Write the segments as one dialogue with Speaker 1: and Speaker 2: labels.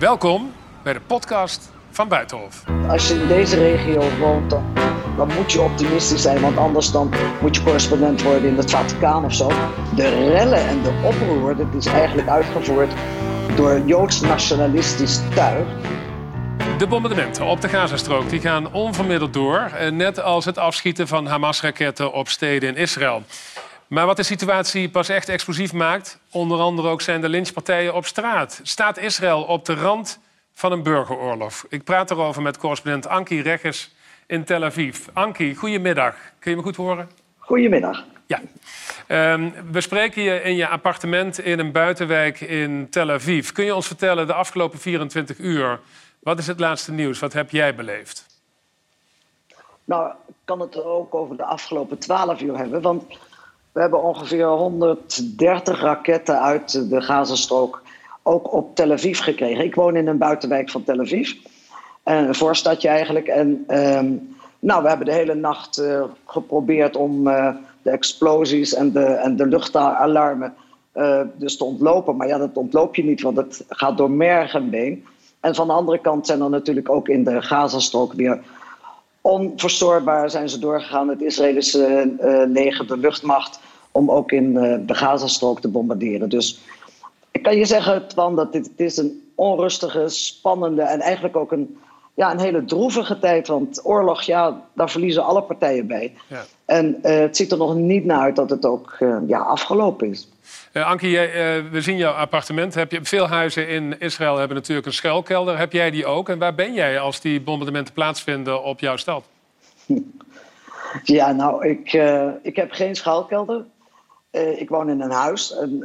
Speaker 1: Welkom bij de podcast van Buitenhof.
Speaker 2: Als je in deze regio woont, dan, dan moet je optimistisch zijn, want anders dan moet je correspondent worden in het Vaticaan of zo. De rellen en de oproer, dat is eigenlijk uitgevoerd door Joods nationalistisch tuig.
Speaker 1: De bombardementen op de Gazastrook die gaan onvermiddeld door. eh, Net als het afschieten van Hamas-raketten op steden in Israël. Maar wat de situatie pas echt explosief maakt, onder andere ook zijn de lynchpartijen op straat. Staat Israël op de rand van een burgeroorlog? Ik praat erover met correspondent Anki Regges in Tel Aviv. Anki, goedemiddag. Kun je me goed horen?
Speaker 2: Goedemiddag.
Speaker 1: Ja. Ehm, we spreken je in je appartement in een buitenwijk in Tel Aviv. Kun je ons vertellen, de afgelopen 24 uur, wat is het laatste nieuws? Wat heb jij beleefd?
Speaker 2: Nou, ik kan het ook over de afgelopen 12 uur hebben, want we hebben ongeveer 130 raketten uit de Gazastrook ook op Tel Aviv gekregen. Ik woon in een buitenwijk van Tel Aviv, een voorstadje eigenlijk. En ehm, nou, we hebben de hele nacht eh, geprobeerd om eh, de explosies en de, en de luchtalarmen eh, dus te ontlopen. Maar ja, dat ontloop je niet, want het gaat door merg en been. En van de andere kant zijn er natuurlijk ook in de Gazastrook weer onverstoorbaar zijn ze doorgegaan, het Israëlische eh, leger, de luchtmacht, om ook in eh, de Gazastrook te bombarderen. Dus ik kan je zeggen, Twan, dat dit, het is een onrustige, spannende en eigenlijk ook een, ja, een hele droevige tijd. Want oorlog, ja, daar verliezen alle partijen bij.
Speaker 1: Ja.
Speaker 2: En eh, het ziet er nog niet naar uit dat het ook eh, ja, afgelopen is.
Speaker 1: Anki, jij, eh, we zien jouw appartement. Heb je, veel huizen in Israël hebben natuurlijk een schuilkelder. Heb jij die ook? En waar ben jij als die bombardementen plaatsvinden op jouw stad?
Speaker 2: Ja, nou, ik, ik heb geen schaalkelder. Eh, ik woon in een huis. En,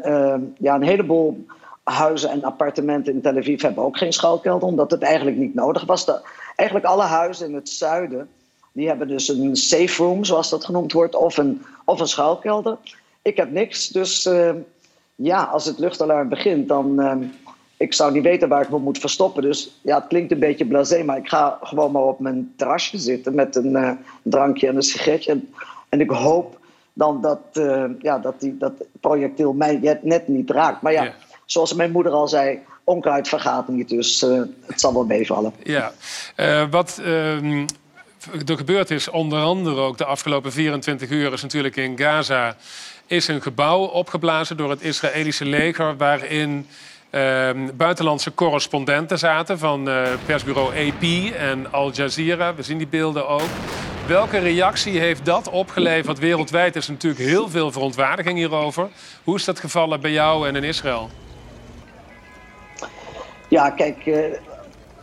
Speaker 2: ja, een heleboel huizen en appartementen in Tel Aviv hebben ook geen schaalkelder, omdat het eigenlijk niet nodig was. De, eigenlijk alle huizen in het zuiden, die hebben dus een safe room, zoals dat genoemd wordt, of een, of een schaalkelder. Ik heb niks, dus eh, ja, als het luchtalarm begint, dan... eh, ik zou niet weten waar ik me moet verstoppen. Dus ja, het klinkt een beetje blasé, maar ik ga gewoon maar op mijn terrasje zitten met een eh, drankje en een sigaretje. En, en ik hoop dan dat, eh, ja, dat die, dat projectiel mij net- niet raakt. Maar Ja. Zoals mijn moeder al zei, onkruid vergaat niet. Dus eh, het zal wel meevallen.
Speaker 1: Ja. Eh, wat ehm, er gebeurd is, onder andere ook de afgelopen 24 uur, is natuurlijk in Gaza is een gebouw opgeblazen door het Israëlische leger, waarin ehm, buitenlandse correspondenten zaten van eh, persbureau AP en Al Jazeera. We zien die beelden ook. Welke reactie heeft dat opgeleverd wereldwijd? Er is natuurlijk heel veel verontwaardiging hierover. Hoe is dat gevallen bij jou en in Israël?
Speaker 2: Ja, kijk, eh,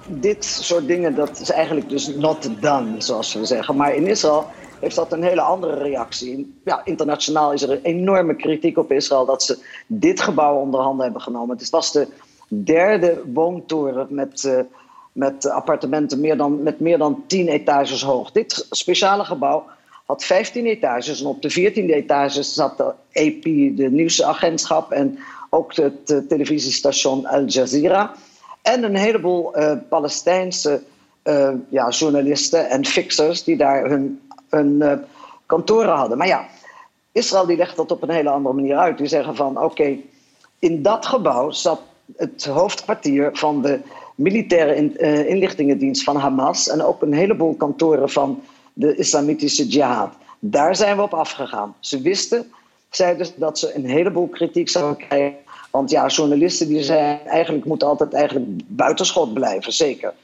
Speaker 2: dit soort dingen, dat is eigenlijk dus not done, zoals we zeggen. Maar in Israël heeft dat een hele andere reactie. Ja, internationaal is er een enorme kritiek op Israël dat ze dit gebouw onder handen hebben genomen. Het was de derde woontoren met, eh, met appartementen meer dan, met meer dan 10 etages hoog. Dit speciale gebouw had 15 etages en op de 14e etage zat de AP, de nieuwsagentschap en ook het eh, televisiestation Al Jazeera. En een heleboel eh, Palestijnse eh, ja, journalisten en fixers die daar hun, eh, kantoren hadden. Maar ja, Israël die legt dat op een hele andere manier uit. Die zeggen van oké, in dat gebouw zat het hoofdkwartier van de militaire in- inlichtingendienst van Hamas en ook een heleboel kantoren van de islamitische jihad. Daar zijn we op afgegaan. Ze wisten, zeiden ze, dat ze een heleboel kritiek zouden krijgen. Want ja, journalisten die zijn eigenlijk moeten altijd eigenlijk buitenschot blijven, zeker.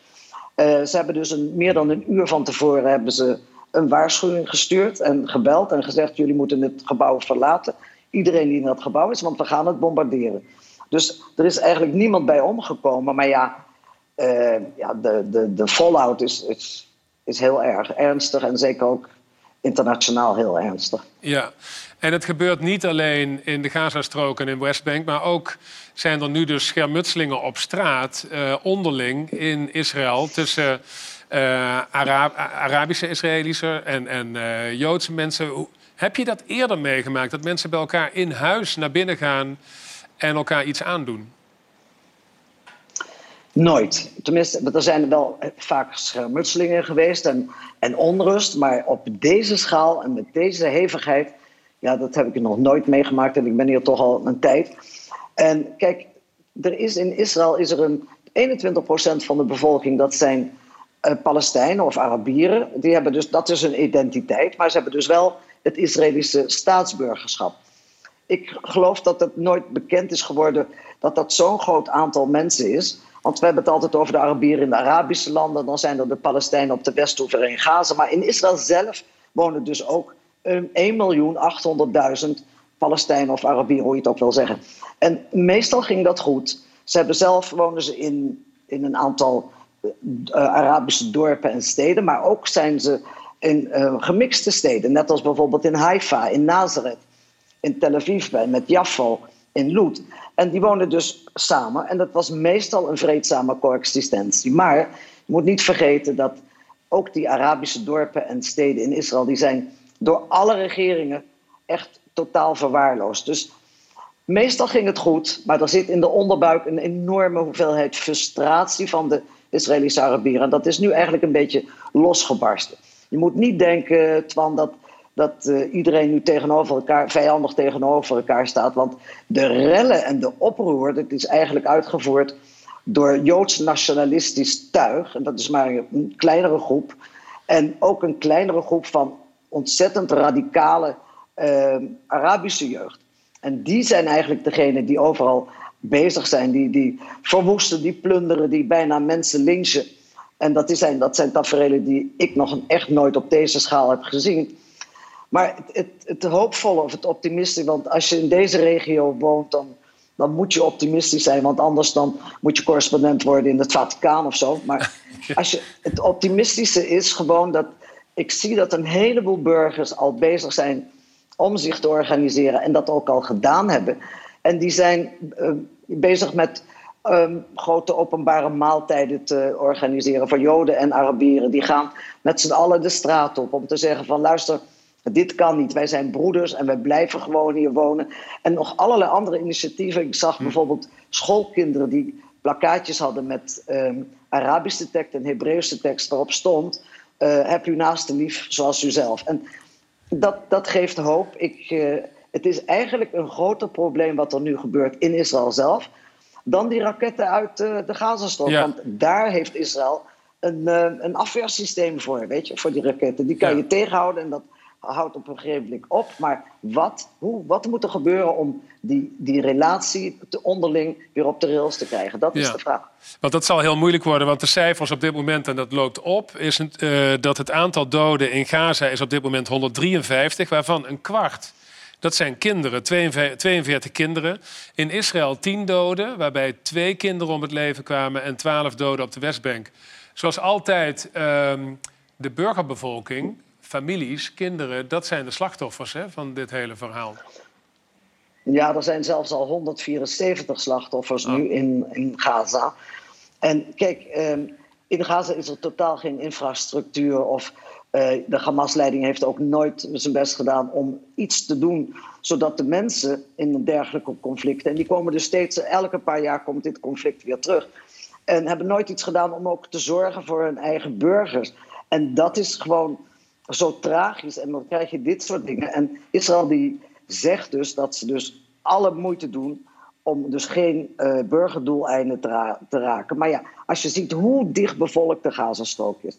Speaker 2: Eh, ze hebben dus een, meer dan een uur van tevoren hebben ze een waarschuwing gestuurd en gebeld en gezegd: jullie moeten het gebouw verlaten. Iedereen die in dat gebouw is, want we gaan het bombarderen. Dus er is eigenlijk niemand bij omgekomen. Maar ja, eh, ja de, de, de fallout is, is, is heel erg ernstig en zeker ook internationaal heel ernstig.
Speaker 1: Ja, en het gebeurt niet alleen in de Gazastrook en in Westbank, maar ook zijn er nu dus schermutselingen op straat eh, onderling in Israël tussen eh, Ara- Arabische Israëlische en, en eh, Joodse mensen. Heb je dat eerder meegemaakt, dat mensen bij elkaar in huis naar binnen gaan en elkaar iets aandoen?
Speaker 2: Nooit. Tenminste, er zijn wel vaak schermutselingen geweest en, en onrust. Maar op deze schaal en met deze hevigheid, ja, dat heb ik nog nooit meegemaakt. En ik ben hier toch al een tijd. En kijk, er is in Israël is er een 21% van de bevolking, dat zijn uh, Palestijnen of Arabieren. Die hebben dus, dat is hun identiteit, maar ze hebben dus wel het Israëlische staatsburgerschap. Ik geloof dat het nooit bekend is geworden dat dat zo'n groot aantal mensen is. Want we hebben het altijd over de Arabieren in de Arabische landen. Dan zijn er de Palestijnen op de Westhoever in Gaza. Maar in Israël zelf wonen dus ook 1.800.000 Palestijnen of Arabieren, hoe je het ook wil zeggen. En meestal ging dat goed. Ze hebben zelf wonen ze in, in een aantal uh, Arabische dorpen en steden. Maar ook zijn ze in uh, gemixte steden. Net als bijvoorbeeld in Haifa, in Nazareth, in Tel Aviv, met Jaffo, in Loed. En die woonden dus samen. En dat was meestal een vreedzame coexistentie. Maar je moet niet vergeten dat ook die Arabische dorpen en steden in Israël... die zijn door alle regeringen echt totaal verwaarloosd. Dus meestal ging het goed, maar er zit in de onderbuik een enorme hoeveelheid frustratie van de Israëlische Arabieren. En dat is nu eigenlijk een beetje losgebarsten. Je moet niet denken, Twan, dat, dat uh, iedereen nu tegenover elkaar, vijandig tegenover elkaar staat. Want de rellen en de oproer, dat is eigenlijk uitgevoerd door Joods nationalistisch tuig. En dat is maar een kleinere groep. En ook een kleinere groep van ontzettend radicale uh, Arabische jeugd. En die zijn eigenlijk degene die overal bezig zijn. Die, die verwoesten, die plunderen, die bijna mensen lynchen. En dat zijn, dat zijn tafereelen die ik nog echt nooit op deze schaal heb gezien. Maar het, het, het hoopvolle of het optimistische, want als je in deze regio woont, dan, dan moet je optimistisch zijn. Want anders dan moet je correspondent worden in het Vaticaan of zo. Maar als je, het optimistische is gewoon dat ik zie dat een heleboel burgers al bezig zijn om zich te organiseren en dat ook al gedaan hebben. En die zijn uh, bezig met um, grote openbare maaltijden te organiseren voor Joden en Arabieren. Die gaan met z'n allen de straat op om te zeggen van luister, dit kan niet. Wij zijn broeders en wij blijven gewoon hier wonen. En nog allerlei andere initiatieven. Ik zag hm. bijvoorbeeld schoolkinderen die plakkaatjes hadden met um, Arabische tekst en Hebreeuwse tekst waarop stond: uh, Heb u naaste lief zoals uzelf. En dat, dat geeft hoop. Ik, uh, het is eigenlijk een groter probleem wat er nu gebeurt in Israël zelf dan die raketten uit uh, de Gazastrook. Ja. Want daar heeft Israël een, een afweersysteem voor, weet je, voor die raketten. Die kan ja. je tegenhouden en dat houdt op een gegeven moment op. Maar wat, hoe, wat moet er gebeuren om die, die relatie te onderling weer op de rails te krijgen? Dat is ja. de vraag.
Speaker 1: Want dat zal heel moeilijk worden, want de cijfers op dit moment, en dat loopt op, is uh, dat het aantal doden in Gaza is op dit moment 153, waarvan een kwart dat zijn kinderen, 42 kinderen. In Israël 10 doden, waarbij twee kinderen om het leven kwamen en 12 doden op de Westbank. Zoals altijd, um, de burgerbevolking, families, kinderen, dat zijn de slachtoffers hè, van dit hele verhaal.
Speaker 2: Ja, er zijn zelfs al 174 slachtoffers oh. nu in, in Gaza. En kijk, um, in Gaza is er totaal geen infrastructuur of uh, de Hamas-leiding heeft ook nooit zijn best gedaan om iets te doen zodat de mensen in een dergelijke conflict, en die komen dus steeds, elke paar jaar komt dit conflict weer terug, en hebben nooit iets gedaan om ook te zorgen voor hun eigen burgers. En dat is gewoon zo tragisch. En dan krijg je dit soort dingen. En Israël die zegt dus dat ze dus alle moeite doen om dus geen uh, burgerdoeleinden te, ra te, raken. Maar ja, als je ziet hoe dichtbevolkt de Gazastrook is,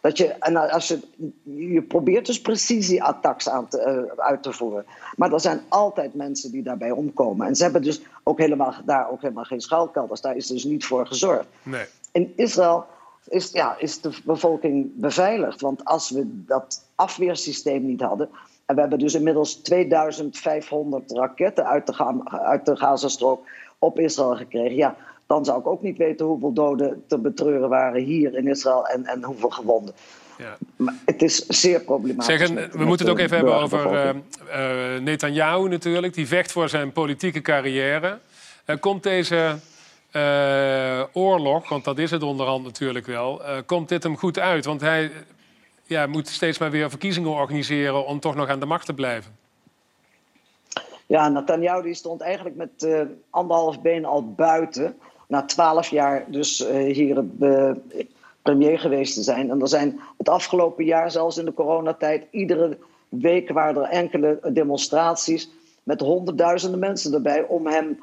Speaker 2: dat je, en als je, je probeert dus precisieattacks aan te, uh, uit te voeren. Maar er zijn altijd mensen die daarbij omkomen. En ze hebben dus ook helemaal, daar ook helemaal geen schuilkelders. Daar is dus niet voor gezorgd.
Speaker 1: Nee.
Speaker 2: In Israël is, ja, is de bevolking beveiligd. Want als we dat afweersysteem niet hadden. En we hebben dus inmiddels 2500 raketten uit de, uit de Gazastrook op Israël gekregen. Ja, dan zou ik ook niet weten hoeveel doden te betreuren waren hier in Israël en, en hoeveel gewonden. Ja. Maar het is zeer problematisch.
Speaker 1: Zeggen, we moeten het ook even hebben over uh, uh, Netanyahu natuurlijk. Die vecht voor zijn politieke carrière. Uh, komt deze oorlog, want dat is het onderhand natuurlijk wel... komt dit hem goed uit? Want hij ja, moet steeds maar weer verkiezingen organiseren... om toch nog aan de macht te blijven.
Speaker 2: Ja, Netanyahu die stond eigenlijk met anderhalf been al buiten na twaalf jaar dus hier premier geweest te zijn. En er zijn het afgelopen jaar, zelfs in de coronatijd, iedere week waren er enkele demonstraties met honderdduizenden mensen erbij om hem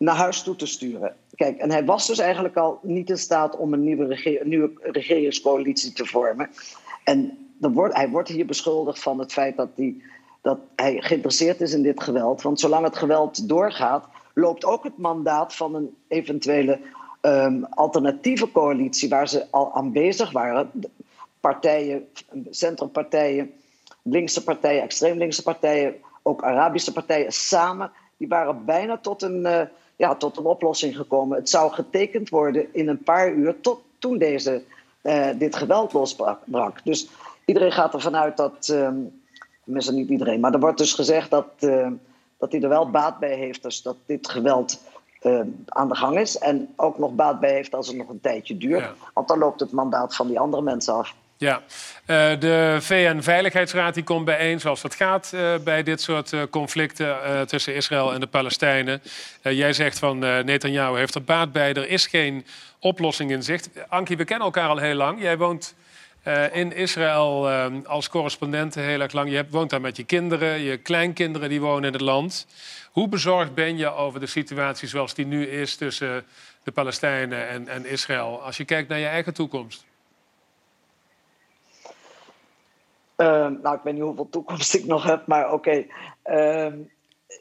Speaker 2: naar huis toe te sturen. kijk, en hij was dus eigenlijk al niet in staat om een nieuwe, nieuwe regeringscoalitie te vormen. En wordt, hij wordt hier beschuldigd van het feit dat hij, dat hij geïnteresseerd is in dit geweld. Want zolang het geweld doorgaat, loopt ook het mandaat van een eventuele um, alternatieve coalitie waar ze al aan bezig waren. Partijen, centrumpartijen, linkse partijen, extreem linkse partijen, ook Arabische partijen samen, die waren bijna tot een, uh, ja, tot een oplossing gekomen. Het zou getekend worden in een paar uur tot toen deze, uh, dit geweld losbrak. Dus iedereen gaat ervan uit dat, uh, tenminste niet iedereen, maar er wordt dus gezegd dat, uh, dat hij er wel baat bij heeft, dus dat dit geweld uh, aan de gang is. En ook nog baat bij heeft als het nog een tijdje duurt. Want dan loopt het mandaat van die andere mensen af.
Speaker 1: Ja, uh, de VN-veiligheidsraad die komt bijeen zoals dat gaat uh, bij dit soort uh, conflicten tussen Israël en de Palestijnen. jij zegt van Netanyahu heeft er baat bij, er is geen oplossing in zicht. Ankie, we kennen elkaar al heel lang. Jij woont in Israël als correspondent heel erg lang. Je woont daar met je kinderen, je kleinkinderen die wonen in het land. Hoe bezorgd ben je over de situatie zoals die nu is tussen de Palestijnen en, en Israël, als je kijkt naar je eigen toekomst?
Speaker 2: Uh, nou, ik weet niet hoeveel toekomst ik nog heb, maar oké. Uh,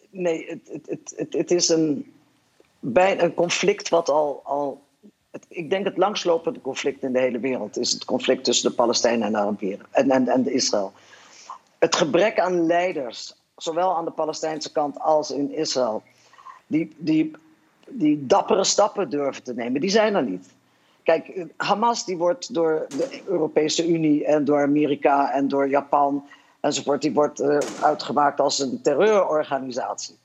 Speaker 2: nee, het, het, het, het, is een, bij een conflict wat al. al het, ik denk het langslopende conflict in de hele wereld is het conflict tussen de Palestijnen en de Arabieren en, en, en Israël. Het gebrek aan leiders zowel aan de Palestijnse kant als in Israël, die, die, die dappere stappen durven te nemen, die zijn er niet. Kijk, Hamas die wordt door de Europese Unie en door Amerika en door Japan enzovoort, die wordt uh, uitgemaakt als een terreurorganisatie.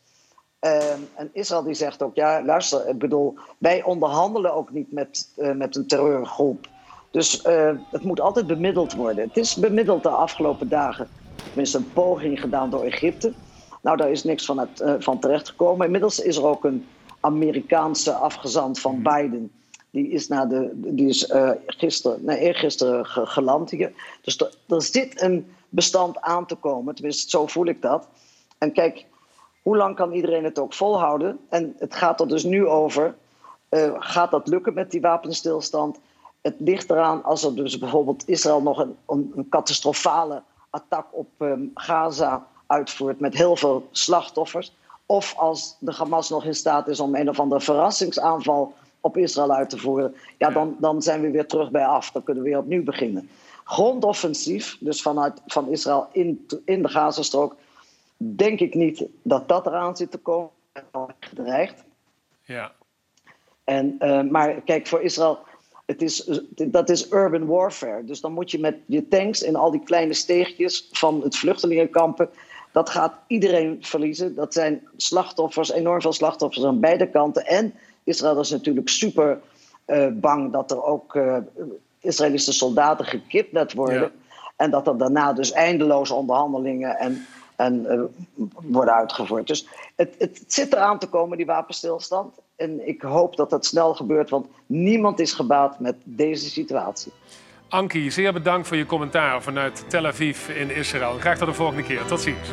Speaker 2: Uh, en Israël die zegt ook, ja, luister, ik bedoel, wij onderhandelen ook niet met, uh, met een terreurgroep. Dus uh, het moet altijd bemiddeld worden. Het is bemiddeld de afgelopen dagen tenminste een poging gedaan door Egypte. Nou, daar is niks van, het, van terechtgekomen. Inmiddels is er ook een Amerikaanse afgezant van mhm. Biden. Die is, naar de, die is uh, gisteren, nee, eergisteren ge, geland hier. Dus er, zit een bestand aan te komen. Tenminste, zo voel ik dat. En kijk, hoe lang kan iedereen het ook volhouden? En het gaat er dus nu over. Uh, gaat dat lukken met die wapenstilstand? Het ligt eraan als er dus bijvoorbeeld Israël nog een, een, catastrofale attack op um, Gaza uitvoert met heel veel slachtoffers. Of als de Hamas nog in staat is om een of andere verrassingsaanval op Israël uit te voeren, ja, dan, dan zijn we weer terug bij af. Dan kunnen we weer opnieuw beginnen. Grondoffensief, dus vanuit van Israël in, in de Gazastrook, denk ik niet dat dat eraan zit te komen. Gedreigd.
Speaker 1: Ja.
Speaker 2: En, uh, maar kijk, voor Israël het is, dat is urban warfare. Dus dan moet je met je tanks in al die kleine steegjes van het vluchtelingenkampen. Dat gaat iedereen verliezen. Dat zijn slachtoffers, enorm veel slachtoffers aan beide kanten. En Israël is natuurlijk super uh, bang dat er ook uh, Israëlische soldaten gekidnapt worden. En dat er daarna dus eindeloze onderhandelingen en, en uh, worden uitgevoerd. Dus het, het zit eraan te komen, die wapenstilstand. En ik hoop dat dat snel gebeurt, want niemand is gebaat met deze situatie.
Speaker 1: Anki, zeer bedankt voor je commentaar vanuit Tel Aviv in Israël. Graag tot de volgende keer. Tot ziens.